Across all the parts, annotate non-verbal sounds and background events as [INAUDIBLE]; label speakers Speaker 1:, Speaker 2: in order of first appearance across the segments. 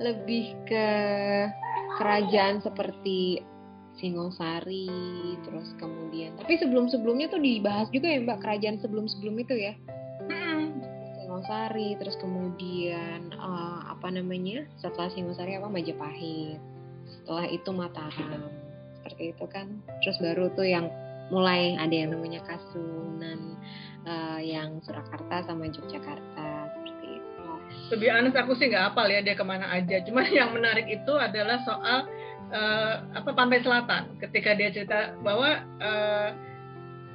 Speaker 1: lebih ke kerajaan seperti Singosari, terus kemudian. Tapi sebelum-sebelumnya tuh dibahas juga ya Mbak kerajaan sebelum-sebelum itu ya. Singosari, terus kemudian uh, apa namanya setelah Singosari apa Majapahit, setelah itu Mataram, seperti itu kan. Terus baru tuh yang mulai ada yang namanya Kasunan, uh, yang Surakarta sama Yogyakarta.
Speaker 2: Lebih aneh aku sih nggak hafal ya dia ke mana aja. Cuma yang menarik itu adalah soal uh, apa pantai selatan ketika dia cerita bahwa uh,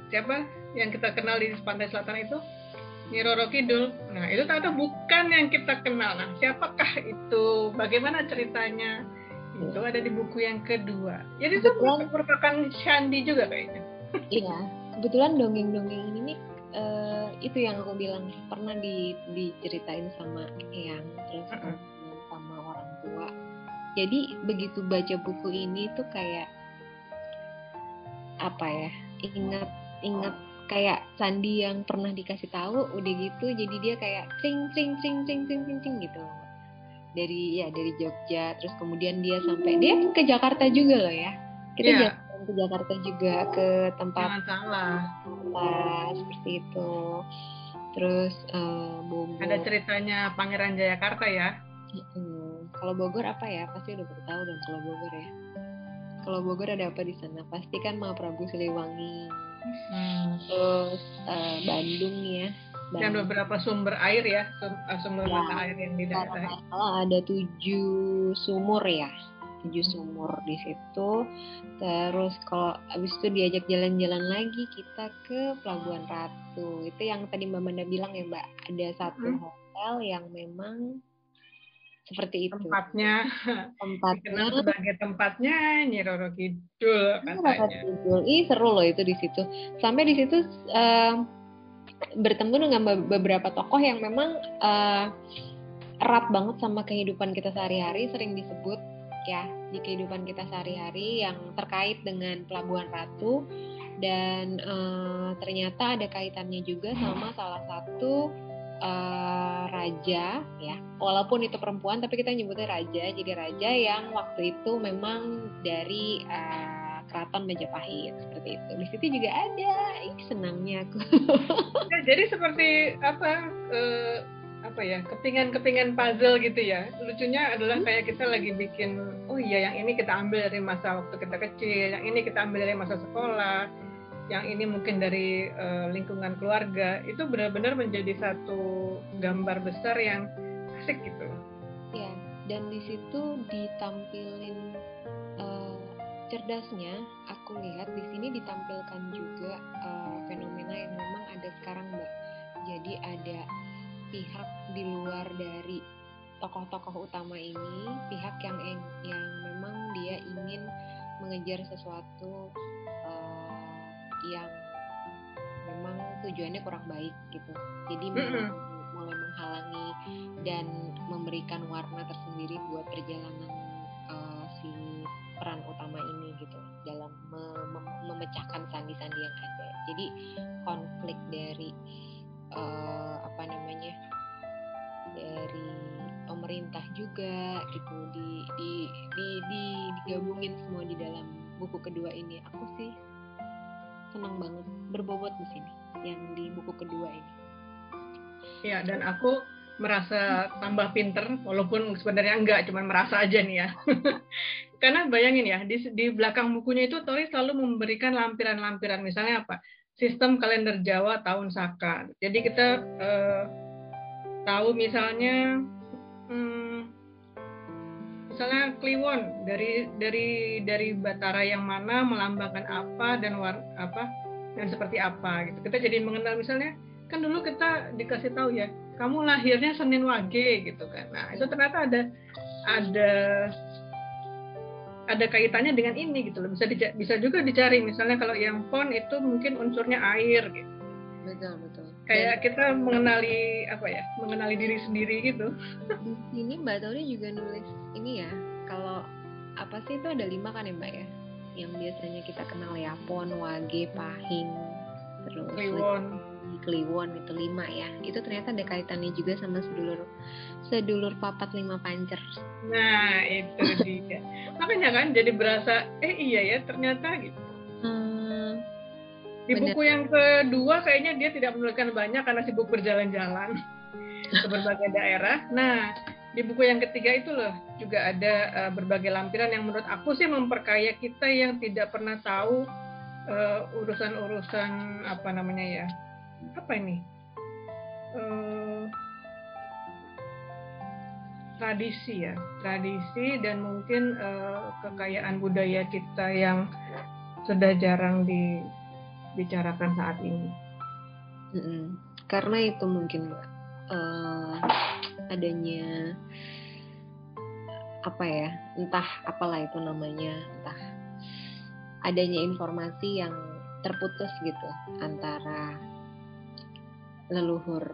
Speaker 2: siapa yang kita kenal di pantai selatan itu Nyi Roro Kidul. Nah, itu ternyata bukan yang kita kenal. Nah, siapakah itu? Bagaimana ceritanya? Itu ada di buku yang kedua. Jadi itu merupakan Shandi juga kayaknya.
Speaker 1: Iya, kebetulan dongeng-dongeng ini nih uh, itu yang aku bilang pernah di, diceritain sama yang terus uh -uh. sama orang tua jadi begitu baca buku ini tuh kayak apa ya ingat ingat kayak Sandi yang pernah dikasih tahu udah gitu jadi dia kayak cing cing cing cing cing cing, cing gitu dari ya dari Jogja terus kemudian dia sampai dia ke Jakarta juga loh ya kita yeah. jalan ke Jakarta juga ke tempat
Speaker 2: Jangan salah
Speaker 1: seperti itu terus uh, Bogor
Speaker 2: ada ceritanya Pangeran Jayakarta ya
Speaker 1: Hmm, kalau Bogor apa ya? Pasti udah tahu dong kalau Bogor ya. Kalau Bogor ada apa di sana? Pasti kan Prabu Siliwangi. Hmm. Terus uh, Bandung ya.
Speaker 2: Bandung. Dan beberapa sumber air ya, eh, sumber ya, mata air yang di daerah.
Speaker 1: Kalau ada tujuh sumur ya, tujuh sumur di situ. Terus kalau abis itu diajak jalan-jalan lagi kita ke Pelabuhan Ratu. Itu yang tadi Mbak Manda bilang ya Mbak, ada satu hmm. hotel yang memang seperti itu
Speaker 2: tempatnya tempatnya sebagai tempatnya Nyi Roro Kidul katanya Kidul
Speaker 1: ih seru loh itu di situ sampai di situ uh, bertemu dengan beberapa tokoh yang memang uh, erat banget sama kehidupan kita sehari-hari sering disebut ya di kehidupan kita sehari-hari yang terkait dengan Pelabuhan Ratu. Dan uh, ternyata ada kaitannya juga sama salah satu uh, raja ya. Walaupun itu perempuan tapi kita nyebutnya raja. Jadi raja yang waktu itu memang dari uh, keraton Majapahit seperti itu. Di situ juga ada. Ih senangnya aku.
Speaker 2: Ya, jadi seperti apa uh, apa ya kepingan-kepingan puzzle gitu ya lucunya adalah hmm? kayak kita lagi bikin oh iya yang ini kita ambil dari masa waktu kita kecil yang ini kita ambil dari masa sekolah yang ini mungkin dari uh, lingkungan keluarga itu benar-benar menjadi satu gambar besar yang asik gitu.
Speaker 1: Ya, dan di situ ditampilin uh, cerdasnya. Aku lihat di sini ditampilkan juga uh, fenomena yang memang ada sekarang, Mbak. Jadi ada pihak di luar dari tokoh-tokoh utama ini, pihak yang yang memang dia ingin mengejar sesuatu yang memang tujuannya kurang baik gitu. Jadi memang mulai menghalangi dan memberikan warna tersendiri buat perjalanan uh, si peran utama ini gitu dalam me mem memecahkan sandi-sandi yang ada. Jadi konflik dari uh, apa namanya dari pemerintah juga gitu. Di, di di di digabungin semua di dalam buku kedua ini. Aku sih senang banget berbobot di sini yang di buku kedua ini.
Speaker 2: Ya dan aku merasa tambah pinter walaupun sebenarnya enggak cuman merasa aja nih ya. [LAUGHS] Karena bayangin ya di, di belakang bukunya itu Tori selalu memberikan lampiran-lampiran. Misalnya apa sistem kalender Jawa tahun Saka. Jadi kita eh, tahu misalnya hmm, misalnya kliwon dari dari dari batara yang mana melambangkan apa dan war, apa dan seperti apa gitu. Kita jadi mengenal misalnya kan dulu kita dikasih tahu ya kamu lahirnya Senin Wage gitu kan. Nah itu ternyata ada ada ada kaitannya dengan ini gitu loh. Bisa bisa juga dicari. Misalnya kalau yang pon itu mungkin unsurnya air gitu.
Speaker 1: Betul betul.
Speaker 2: Kayak kita mengenali apa ya mengenali diri sendiri gitu. [LAUGHS]
Speaker 1: Ini mbak Tori juga nulis ini ya. Kalau apa sih itu ada lima kan ya mbak ya? Yang biasanya kita kenal ya pon wage pahing terus
Speaker 2: kliwon
Speaker 1: Kliwon itu lima ya. Itu ternyata ada kaitannya juga sama sedulur sedulur papat lima pancer.
Speaker 2: Nah itu dia. Makanya kan jadi berasa eh iya ya ternyata gitu. Hmm, di bener. buku yang kedua kayaknya dia tidak menuliskan banyak karena sibuk berjalan-jalan ke berbagai daerah. Nah di buku yang ketiga itu loh juga ada uh, berbagai lampiran yang menurut aku sih memperkaya kita yang tidak pernah tahu eh, urusan-urusan uh, apa namanya ya apa ini uh, tradisi ya tradisi dan mungkin uh, kekayaan budaya kita yang sudah jarang dibicarakan saat ini.
Speaker 1: Mm -hmm. Karena itu mungkin uh, adanya apa ya entah apalah itu namanya entah adanya informasi yang terputus gitu antara leluhur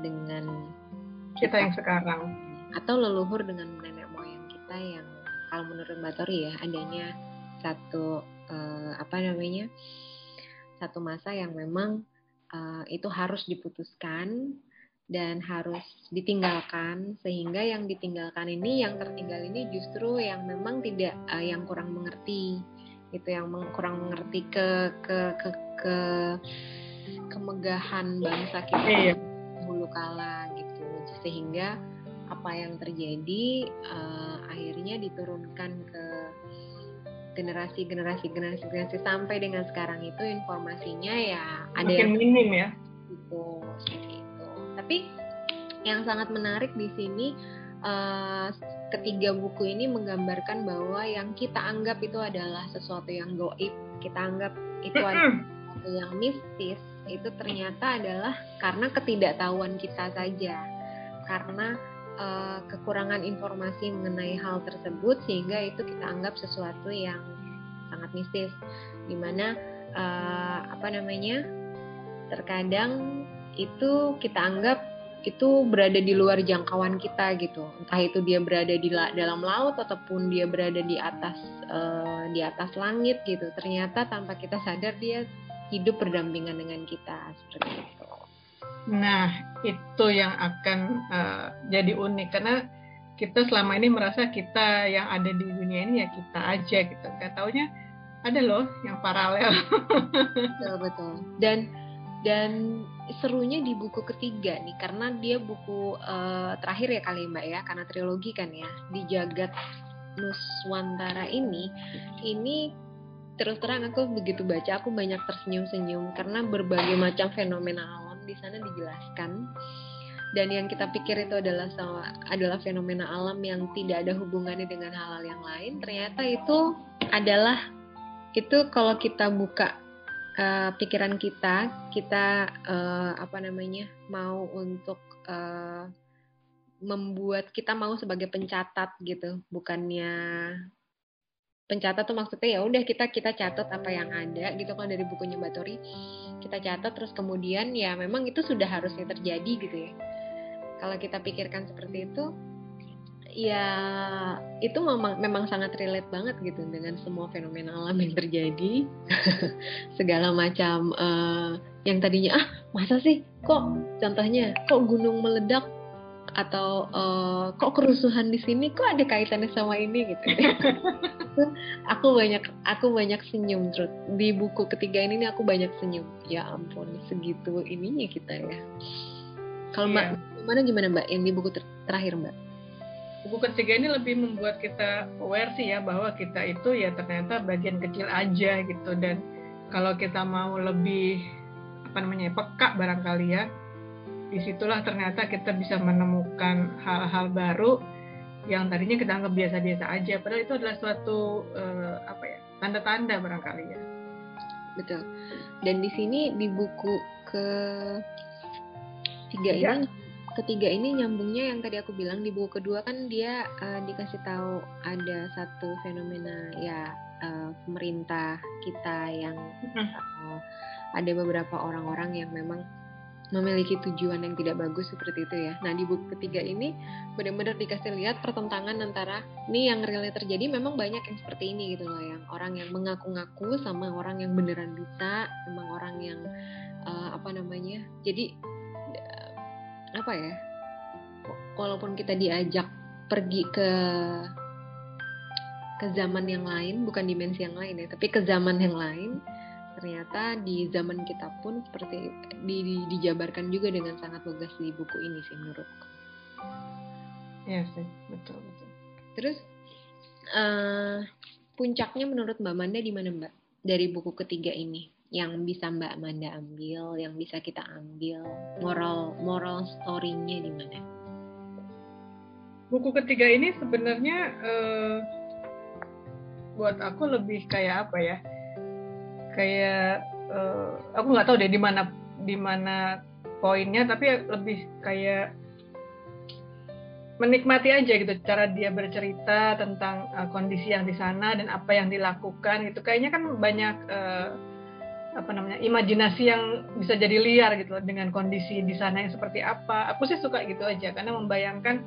Speaker 1: dengan
Speaker 2: kita, yang sekarang.
Speaker 1: Atau leluhur dengan nenek moyang kita yang kalau menurut Mbak Tori ya adanya satu uh, apa namanya satu masa yang memang uh, itu harus diputuskan dan harus ditinggalkan sehingga yang ditinggalkan ini yang tertinggal ini justru yang memang tidak uh, yang kurang mengerti. Itu yang meng, kurang mengerti ke ke ke, ke kemegahan bangsa kita iya. dulu kala gitu. Sehingga apa yang terjadi uh, akhirnya diturunkan ke generasi generasi generasi generasi sampai dengan sekarang itu informasinya ya
Speaker 2: ada Makin yang minim ya.
Speaker 1: Gitu tapi yang sangat menarik di sini uh, ketiga buku ini menggambarkan bahwa yang kita anggap itu adalah sesuatu yang goib, kita anggap itu adalah sesuatu yang mistis, itu ternyata adalah karena ketidaktahuan kita saja, karena uh, kekurangan informasi mengenai hal tersebut sehingga itu kita anggap sesuatu yang sangat mistis, di mana uh, apa namanya terkadang itu kita anggap itu berada di luar jangkauan kita gitu. Entah itu dia berada di la dalam laut ataupun dia berada di atas uh, di atas langit gitu. Ternyata tanpa kita sadar dia hidup berdampingan dengan kita seperti itu.
Speaker 2: Nah itu yang akan uh, jadi unik. Karena kita selama ini merasa kita yang ada di dunia ini ya kita aja gitu. Nggak taunya ada loh yang paralel. [LAUGHS]
Speaker 1: Betul betul. Dan dan serunya di buku ketiga nih karena dia buku uh, terakhir ya kali mbak ya karena trilogi kan ya di jagat Nuswantara ini ini terus terang aku begitu baca aku banyak tersenyum-senyum karena berbagai macam fenomena alam di sana dijelaskan. Dan yang kita pikir itu adalah sama, adalah fenomena alam yang tidak ada hubungannya dengan hal-hal yang lain ternyata itu adalah itu kalau kita buka uh, pikiran kita kita uh, apa namanya mau untuk uh, membuat kita mau sebagai pencatat gitu bukannya pencatat tuh maksudnya ya udah kita kita catat apa yang ada gitu kan dari bukunya Batori kita catat terus kemudian ya memang itu sudah harusnya terjadi gitu ya. Kalau kita pikirkan seperti itu ya itu memang memang sangat relate banget gitu dengan semua fenomena alam yang terjadi. [LAUGHS] Segala macam uh, yang tadinya ah masa sih? Kok contohnya kok gunung meledak atau uh, kok kerusuhan di sini kok ada kaitannya sama ini gitu. [LAUGHS] Aku banyak aku banyak senyum terus di buku ketiga ini nih aku banyak senyum. Ya ampun segitu ininya kita ya. Kalau yeah. mbak gimana gimana mbak? Yang di buku ter terakhir mbak.
Speaker 2: Buku ketiga ini lebih membuat kita aware sih ya bahwa kita itu ya ternyata bagian kecil aja gitu. Dan kalau kita mau lebih apa namanya peka barangkali ya di situlah ternyata kita bisa menemukan hal-hal baru yang tadinya kita anggap biasa-biasa aja. Padahal itu adalah suatu uh, apa ya tanda-tanda barangkali ya.
Speaker 1: Betul. Dan di sini di buku ke tiga ya. ini ketiga ini nyambungnya yang tadi aku bilang di buku kedua kan dia uh, dikasih tahu ada satu fenomena ya uh, pemerintah kita yang uh, ada beberapa orang-orang yang memang memiliki tujuan yang tidak bagus seperti itu ya. Nah di buku ketiga ini benar-benar dikasih lihat pertentangan antara ini yang realnya terjadi memang banyak yang seperti ini gitu loh yang orang yang mengaku-ngaku sama orang yang beneran bisa, memang orang yang uh, apa namanya. Jadi uh, apa ya? Walaupun kita diajak pergi ke ke zaman yang lain, bukan dimensi yang lain ya, tapi ke zaman yang lain ternyata di zaman kita pun seperti di, di, dijabarkan juga dengan sangat lugas di buku ini sih menurutku.
Speaker 2: Iya sih, betul betul.
Speaker 1: Terus uh, puncaknya menurut Mbak Manda di mana Mbak dari buku ketiga ini? Yang bisa Mbak Manda ambil, yang bisa kita ambil, moral moral story-nya di mana?
Speaker 2: Buku ketiga ini sebenarnya uh, buat aku lebih kayak apa ya? Kayak uh, aku nggak tahu deh di mana di mana poinnya tapi lebih kayak menikmati aja gitu cara dia bercerita tentang uh, kondisi yang di sana dan apa yang dilakukan gitu. Kayaknya kan banyak uh, apa namanya imajinasi yang bisa jadi liar gitu dengan kondisi di sana yang seperti apa. Aku sih suka gitu aja karena membayangkan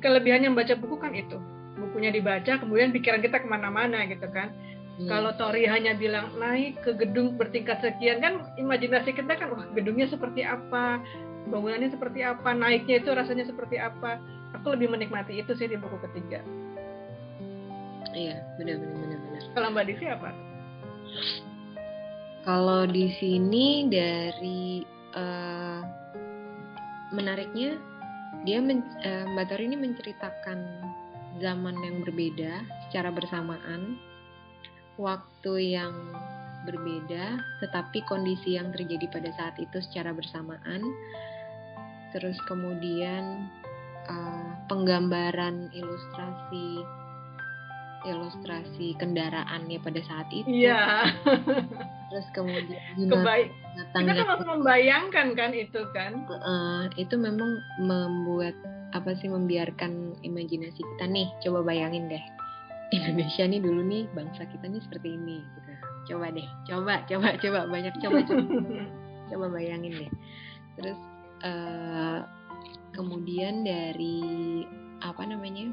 Speaker 2: kelebihannya membaca buku kan itu. Bukunya dibaca kemudian pikiran kita ke mana-mana gitu kan Hmm. Kalau Tori hanya bilang naik ke gedung bertingkat sekian kan imajinasi kita kan wah gedungnya seperti apa, bangunannya seperti apa, naiknya itu rasanya seperti apa. Aku lebih menikmati itu sih di buku ketiga.
Speaker 1: Iya, benar benar benar benar.
Speaker 2: Kalau Mbak Disi apa?
Speaker 1: Kalau di sini dari uh, menariknya dia men, uh, Mbak Tori ini menceritakan zaman yang berbeda secara bersamaan waktu yang berbeda, tetapi kondisi yang terjadi pada saat itu secara bersamaan. Terus kemudian uh, penggambaran ilustrasi ilustrasi kendaraannya pada saat itu.
Speaker 2: Iya.
Speaker 1: Terus kemudian [LAUGHS]
Speaker 2: Kebaik. Kita kan harus membayangkan kan itu kan.
Speaker 1: Uh, itu memang membuat apa sih membiarkan imajinasi kita nih. Coba bayangin deh Indonesia nih dulu nih bangsa kita nih seperti ini gitu. Coba deh, coba, coba, coba banyak coba coba. coba bayangin deh. Terus uh, kemudian dari apa namanya?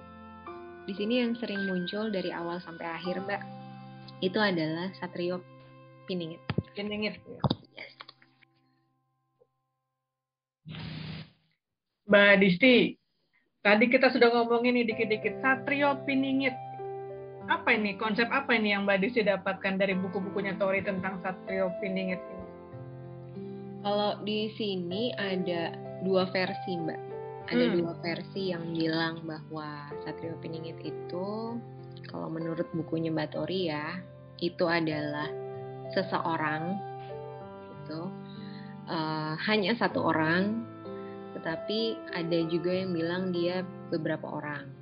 Speaker 1: Di sini yang sering muncul dari awal sampai akhir, Mbak, itu adalah Satrio Piningit.
Speaker 2: Piningit. Yes. Mbak Disti, tadi kita sudah ngomongin nih dikit-dikit Satrio Piningit apa ini konsep apa ini yang Mbak Desi dapatkan dari buku-bukunya Tori tentang Satrio Piningit ini?
Speaker 1: Kalau di sini ada dua versi Mbak. Ada hmm. dua versi yang bilang bahwa Satrio Piningit itu kalau menurut bukunya Mbak Tori ya itu adalah seseorang itu uh, hanya satu orang tetapi ada juga yang bilang dia beberapa orang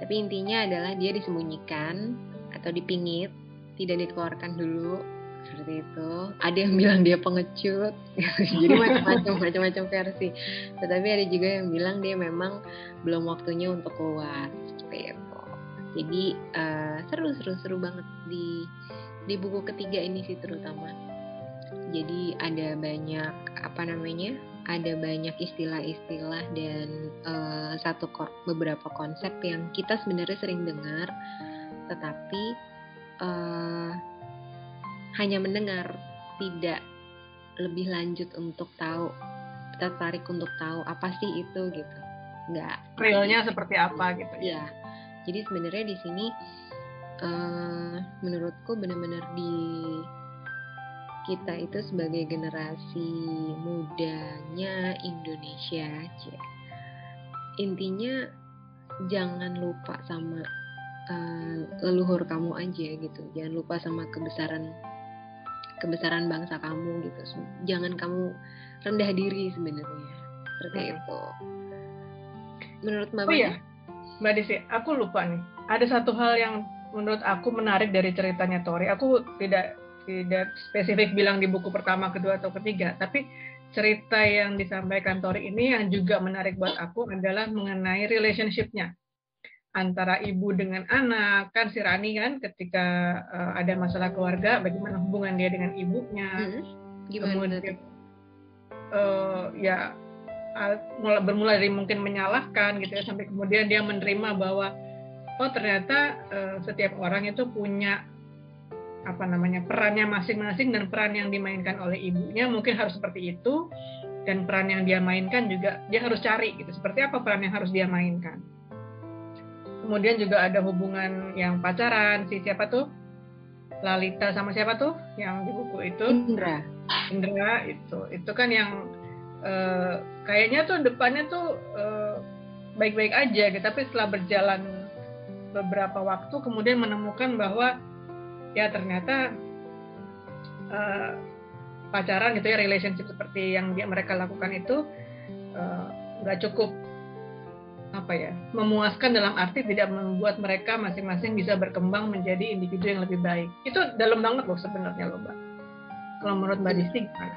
Speaker 1: tapi intinya adalah dia disembunyikan atau dipingit, tidak dikeluarkan dulu seperti itu. Ada yang bilang dia pengecut, [LAUGHS] jadi macam-macam [LAUGHS] macam-macam versi. Tetapi ada juga yang bilang dia memang belum waktunya untuk keluar seperti itu. Jadi uh, seru seru seru banget di di buku ketiga ini sih terutama. Jadi ada banyak apa namanya ada banyak istilah-istilah dan uh, satu beberapa konsep yang kita sebenarnya sering dengar, tetapi uh, hanya mendengar, tidak lebih lanjut untuk tahu, tertarik untuk tahu apa sih itu gitu, nggak.
Speaker 2: Realnya seperti apa gitu
Speaker 1: ya? ya. Jadi sebenarnya di sini uh, menurutku benar-benar di kita itu sebagai generasi mudanya Indonesia aja. Intinya jangan lupa sama uh, leluhur kamu aja gitu. Jangan lupa sama kebesaran kebesaran bangsa kamu gitu. Jangan kamu rendah diri sebenarnya. Seperti hmm. itu. Menurut Mbak
Speaker 2: Oh iya. Mbak Desi, aku lupa nih. Ada satu hal yang menurut aku menarik dari ceritanya Tori. Aku tidak tidak spesifik bilang di buku pertama, kedua atau ketiga, tapi cerita yang disampaikan Tori ini yang juga menarik buat aku adalah mengenai relationship-nya. Antara ibu dengan anak kan si Rani kan ketika uh, ada masalah keluarga bagaimana hubungan dia dengan ibunya.
Speaker 1: Hmm. gimana kemudian
Speaker 2: uh, ya bermula dari mungkin menyalahkan gitu ya sampai kemudian dia menerima bahwa oh ternyata uh, setiap orang itu punya apa namanya perannya masing-masing dan peran yang dimainkan oleh ibunya mungkin harus seperti itu. Dan peran yang dia mainkan juga dia harus cari gitu seperti apa peran yang harus dia mainkan. Kemudian juga ada hubungan yang pacaran si siapa tuh? Lalita sama siapa tuh? Yang di buku itu?
Speaker 3: Indra.
Speaker 2: Indra itu. Itu kan yang uh, kayaknya tuh depannya tuh uh, baik-baik aja gitu. Tapi setelah berjalan beberapa waktu kemudian menemukan bahwa ya ternyata uh, pacaran gitu ya relationship seperti yang dia mereka lakukan itu nggak uh, cukup apa ya memuaskan dalam arti tidak membuat mereka masing-masing bisa berkembang menjadi individu yang lebih baik itu dalam banget loh sebenarnya loh mbak kalau menurut mbak Disti gimana?